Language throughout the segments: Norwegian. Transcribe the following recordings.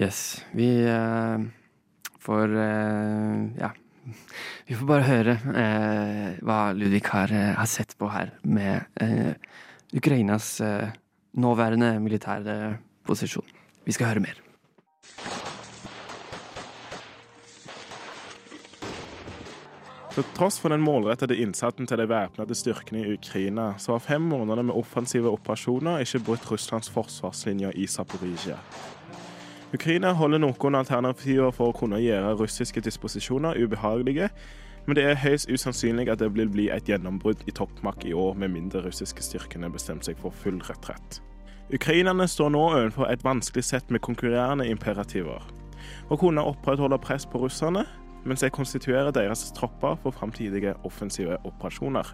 Yes. Vi uh, får uh, Ja. Vi får bare høre uh, hva Ludvig har, har, sett på her med Ukrainas nåværende militære posisjon. Vi skal høre mer. Til tross for den målrettede innsatsen til de væpnede styrkene i Ukraina, så har fem måneder med offensive operasjoner ikke brutt Russlands forsvarslinjer i Zaporizjzja. Ukraina holder noen alternativer for å kunne gjøre russiske disposisjoner ubehagelige, men det er høyst usannsynlig at det vil bli et gjennombrudd i toppmakt i år, med mindre russiske styrkene bestemmer seg for full retrett. Ukrainerne står nå overfor et vanskelig sett med konkurrerende imperativer. Å kunne opprettholde press på russerne, mens de konstituerer deres tropper for framtidige offensive operasjoner.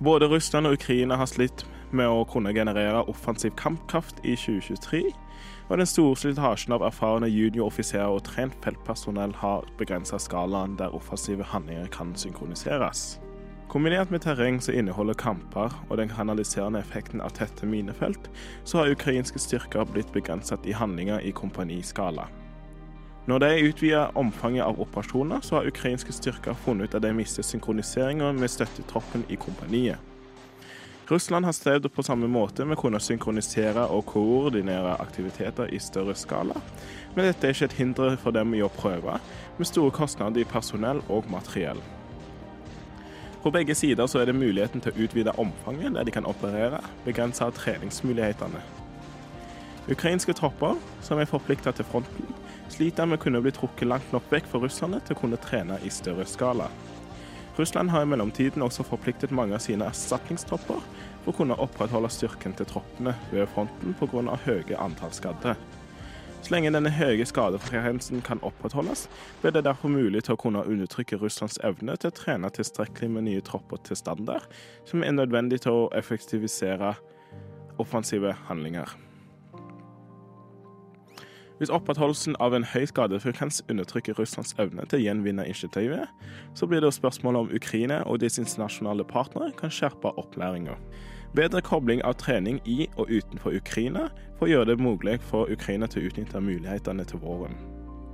Både Russland og Ukraina har slitt med å kunne generere offensiv kampkraft i 2023, og den store slitasjen av erfarne junioroffiserer og trent feltpersonell har begrensa skalaen der offensive handlinger kan synkroniseres. Kombinert med terreng som inneholder kamper og den kanaliserende effekten av tette minefelt, så har ukrainske styrker blitt begrenset i handlinger i kompaniskala. Når de utvider omfanget av operasjoner, så har ukrainske styrker funnet ut at de mister synkroniseringen med støttetroppen i kompaniet. Russland har strevd på samme måte med å kunne synkronisere og koordinere aktiviteter i større skala, men dette er ikke et hinder for dem i å prøve, med store kostnader i personell og materiell. På begge sider så er det muligheten til å utvide omfanget der de kan operere, begrense treningsmulighetene. Ukrainske tropper, som er forplikta til fronten, sliter med å kunne bli trukket langt nok vekk for russerne til å kunne trene i større skala. Russland har i mellomtiden også forpliktet mange av sine erstatningstropper for å kunne opprettholde styrken til troppene ved fronten pga. høye antall skadde. Så lenge denne høye skadefrekvensen kan opprettholdes, blir det derfor mulig til å kunne undertrykke Russlands evne til å trene tilstrekkelig med nye tropper til standard, som er nødvendig til å effektivisere offensive handlinger. Hvis opprettholdelsen av en høy skadefrekvens undertrykker Russlands evne til å gjenvinne initiativet, så blir det spørsmål om Ukraina og dets internasjonale partnere kan skjerpe opplæringa. Bedre kobling av trening i og utenfor Ukraina for å gjøre det mulig for Ukraina til å utnytte mulighetene til våren.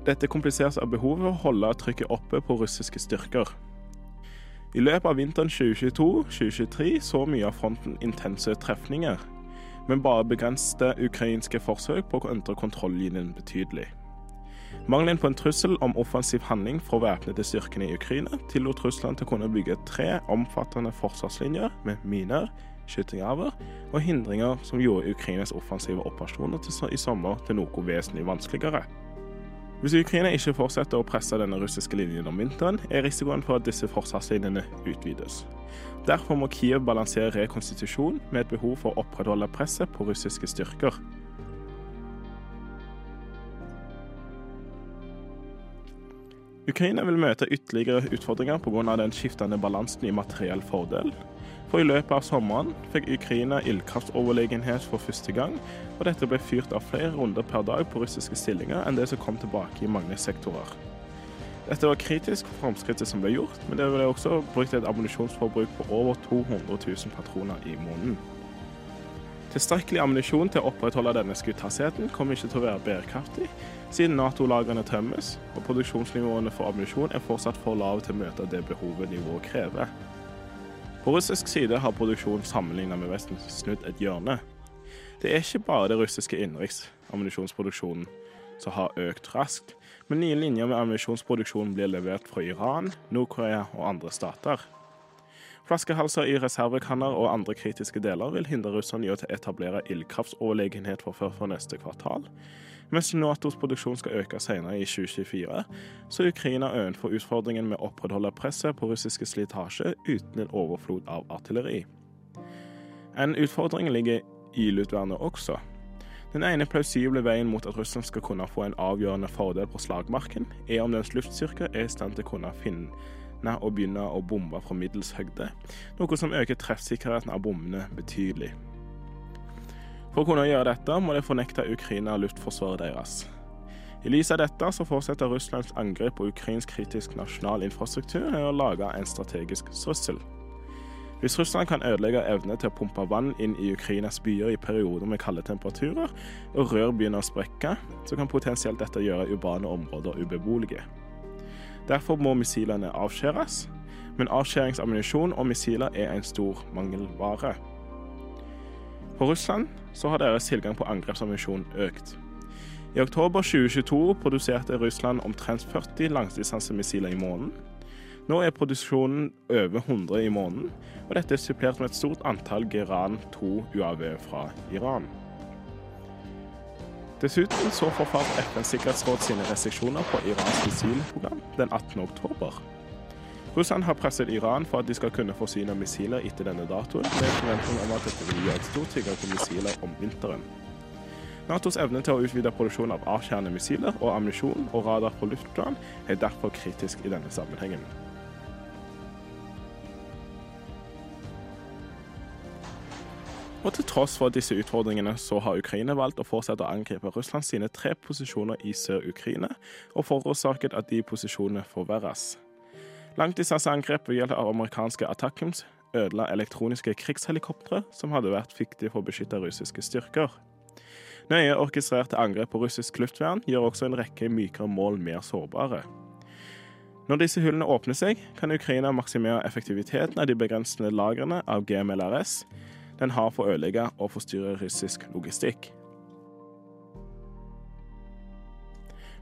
Dette kompliseres av behovet for å holde trykket oppe på russiske styrker. I løpet av vinteren 2022-2023 så mye av fronten intense trefninger men bare begrenste ukrainske forsøk på å endre kontrolllinjen betydelig. Mangelen på en trussel om offensiv handling fra væpnede styrkene i Ukraina tillot Russland til å kunne bygge tre omfattende forsvarslinjer med miner, skyttergraver og hindringer som gjorde Ukrainas offensive operasjoner i sommer til noe vesentlig vanskeligere. Hvis Ukraina ikke fortsetter å presse denne russiske linjen om vinteren, er risikoen for at disse forsvarslinjene utvides. Derfor må Kiev balansere rekonstitusjon med et behov for å opprettholde presset på russiske styrker. Ukraina vil møte ytterligere utfordringer pga. den skiftende balansen i materiell fordel, for i løpet av sommeren fikk Ukraina ildkraftoverlegenhet for første gang, og dette ble fyrt av flere runder per dag på russiske stillinger enn det som kom tilbake i mange sektorer. Dette var kritisk for framskrittet som ble gjort, men det ble også brukt et ammunisjonsforbruk på over 200 000 patroner i måneden. Tilstrekkelig ammunisjon til å opprettholde denne skutthastheten kommer ikke til å være bærekraftig, siden Nato-lagrene tømmes, og produksjonsnivåene for ammunisjon er fortsatt for lave til å møte det behovet nivået krever. På russisk side har produksjonen sammenlignet med Vesten snudd et hjørne. Det er ikke bare det russiske innenriksammunisjonsproduksjonen som har økt raskt, men nye linjer med ammunisjonsproduksjon blir levert fra Iran, Nord-Korea og andre stater. Flaskehalser i reservekanner og andre kritiske deler vil hindre russerne i å etablere ildkraftsoverlegenhet for før for neste kvartal, mens Natos produksjon skal øke senere i 2024, så er Ukraina ovenfor utfordringen med å opprettholde presset på russiske slitasje uten en overflod av artilleri. En utfordring ligger i luftvernet også. Den ene plausible veien mot at Russland skal kunne få en avgjørende fordel på slagmarken, er om dens luftstyrke er i stand til å kunne finne og begynne å bombe fra middels høyde, noe som øker treffsikkerheten av bommene betydelig. For å kunne gjøre dette må de fornekte Ukraina luftforsvaret deres. I lys av dette så fortsetter Russlands angrep på ukrainsk kritisk nasjonal infrastruktur å lage en strategisk trussel. Hvis Russland kan ødelegge evne til å pumpe vann inn i Ukrainas byer i perioder med kalde temperaturer, og rør begynner å sprekke, så kan potensielt dette gjøre urbane områder ubeboelige. Derfor må missilene avskjæres, men avskjæringsammunisjon og missiler er en stor mangelvare. For Russland så har deres tilgang på angrepsammunisjon økt. I oktober 2022 produserte Russland omtrent 40 langdistansemissiler i måneden. Nå er produksjonen over 100 i måneden, og dette er supplert med et stort antall Geran 2 UAV fra Iran. Dessuten så forfalt FNs sikkerhetsråd sine restriksjoner på Irans missilprogram den 18. oktober. Russland har presset Iran for at de skal kunne forsyne missiler etter denne datoen, med forventning om at dette vil gi et stort tilgang på missiler om vinteren. Natos evne til å utvide produksjonen av avskjærende missiler og ammunisjon og radar på luftplan er derfor kritisk i denne sammenhengen. Og til tross for disse utfordringene, så har Ukraina valgt å fortsette å angripe Russland sine tre posisjoner i Sør-Ukraina, og forårsaket at de posisjonene forverres. Langdistanseangrep ved hjelp av amerikanske attackums ødela elektroniske krigshelikoptre som hadde vært viktige for å beskytte russiske styrker. Nøye orkestrerte angrep på russisk luftvern gjør også en rekke mykere mål mer sårbare. Når disse hullene åpner seg, kan Ukraina maksimere effektiviteten av de begrensende lagrene av GMLRS, den har for å ødelegge og forstyrre russisk logistikk.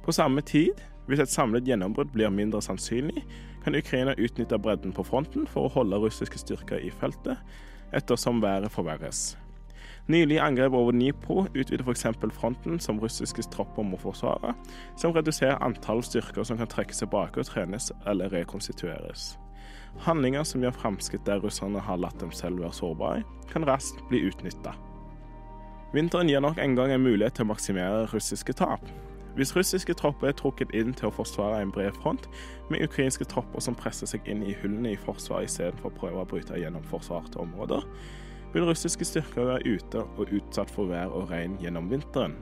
På samme tid, hvis et samlet gjennombrudd blir mindre sannsynlig, kan Ukraina utnytte bredden på fronten for å holde russiske styrker i feltet, ettersom været forverres. Nylig angrep over Dnipro utvider f.eks. fronten som russiske tropper må forsvare, som reduserer antall styrker som kan trekkes tilbake og trenes eller rekonstitueres. Handlinger som gjør framskritt der russerne har latt dem selv være sårbare, kan raskt bli utnytta. Vinteren gir nok en gang en mulighet til å maksimere russiske tap. Hvis russiske tropper er trukket inn til å forsvare en bred front, med ukrainske tropper som presser seg inn i hullene i forsvaret istedenfor å prøve å bryte gjennom forsvarte områder, vil russiske styrker være ute og utsatt for vær og regn gjennom vinteren.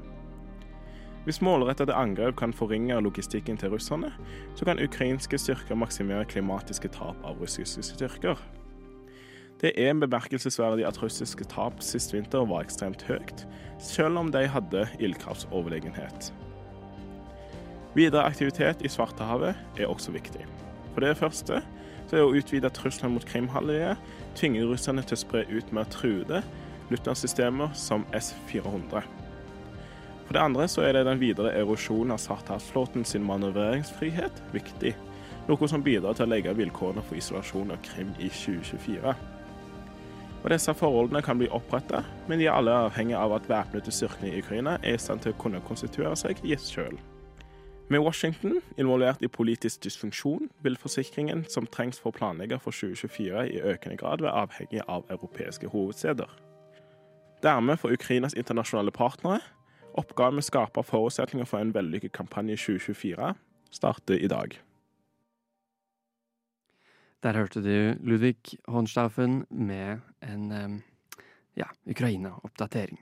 Hvis målrettede angrep kan forringe logistikken til russerne, så kan ukrainske styrker maksimere klimatiske tap av russiske styrker. Det er bemerkelsesverdig at russiske tap sist vinter var ekstremt høyt, selv om de hadde ildkraftsoverlegenhet. Videre aktivitet i Svartehavet er også viktig. For det første så er å utvide trusselen mot Krimhalvøya tvinger russerne til å spre ut mer truede luftlandsystemer som S-400. For det andre så er det den videre erosjonen av Svartehavsflåten sin manøvreringsfrihet viktig, noe som bidrar til å legge vilkårene for isolasjon av Krim i 2024. Og Disse forholdene kan bli oppretta, men de er alle avhengig av at væpnede styrkene i Ukraina er i stand til å kunne konstituere seg i sjøl. Med Washington involvert i politisk dysfunksjon, vil forsikringen som trengs for å planlegge for 2024 i økende grad være avhengig av europeiske hovedsteder. Dermed får Ukrainas internasjonale partnere Oppgaven med å skape forutsetninger for en vellykket kampanje i 2024 starter i dag. Der hørte du Ludvig Honstaufen med en ja, Ukraina-oppdatering.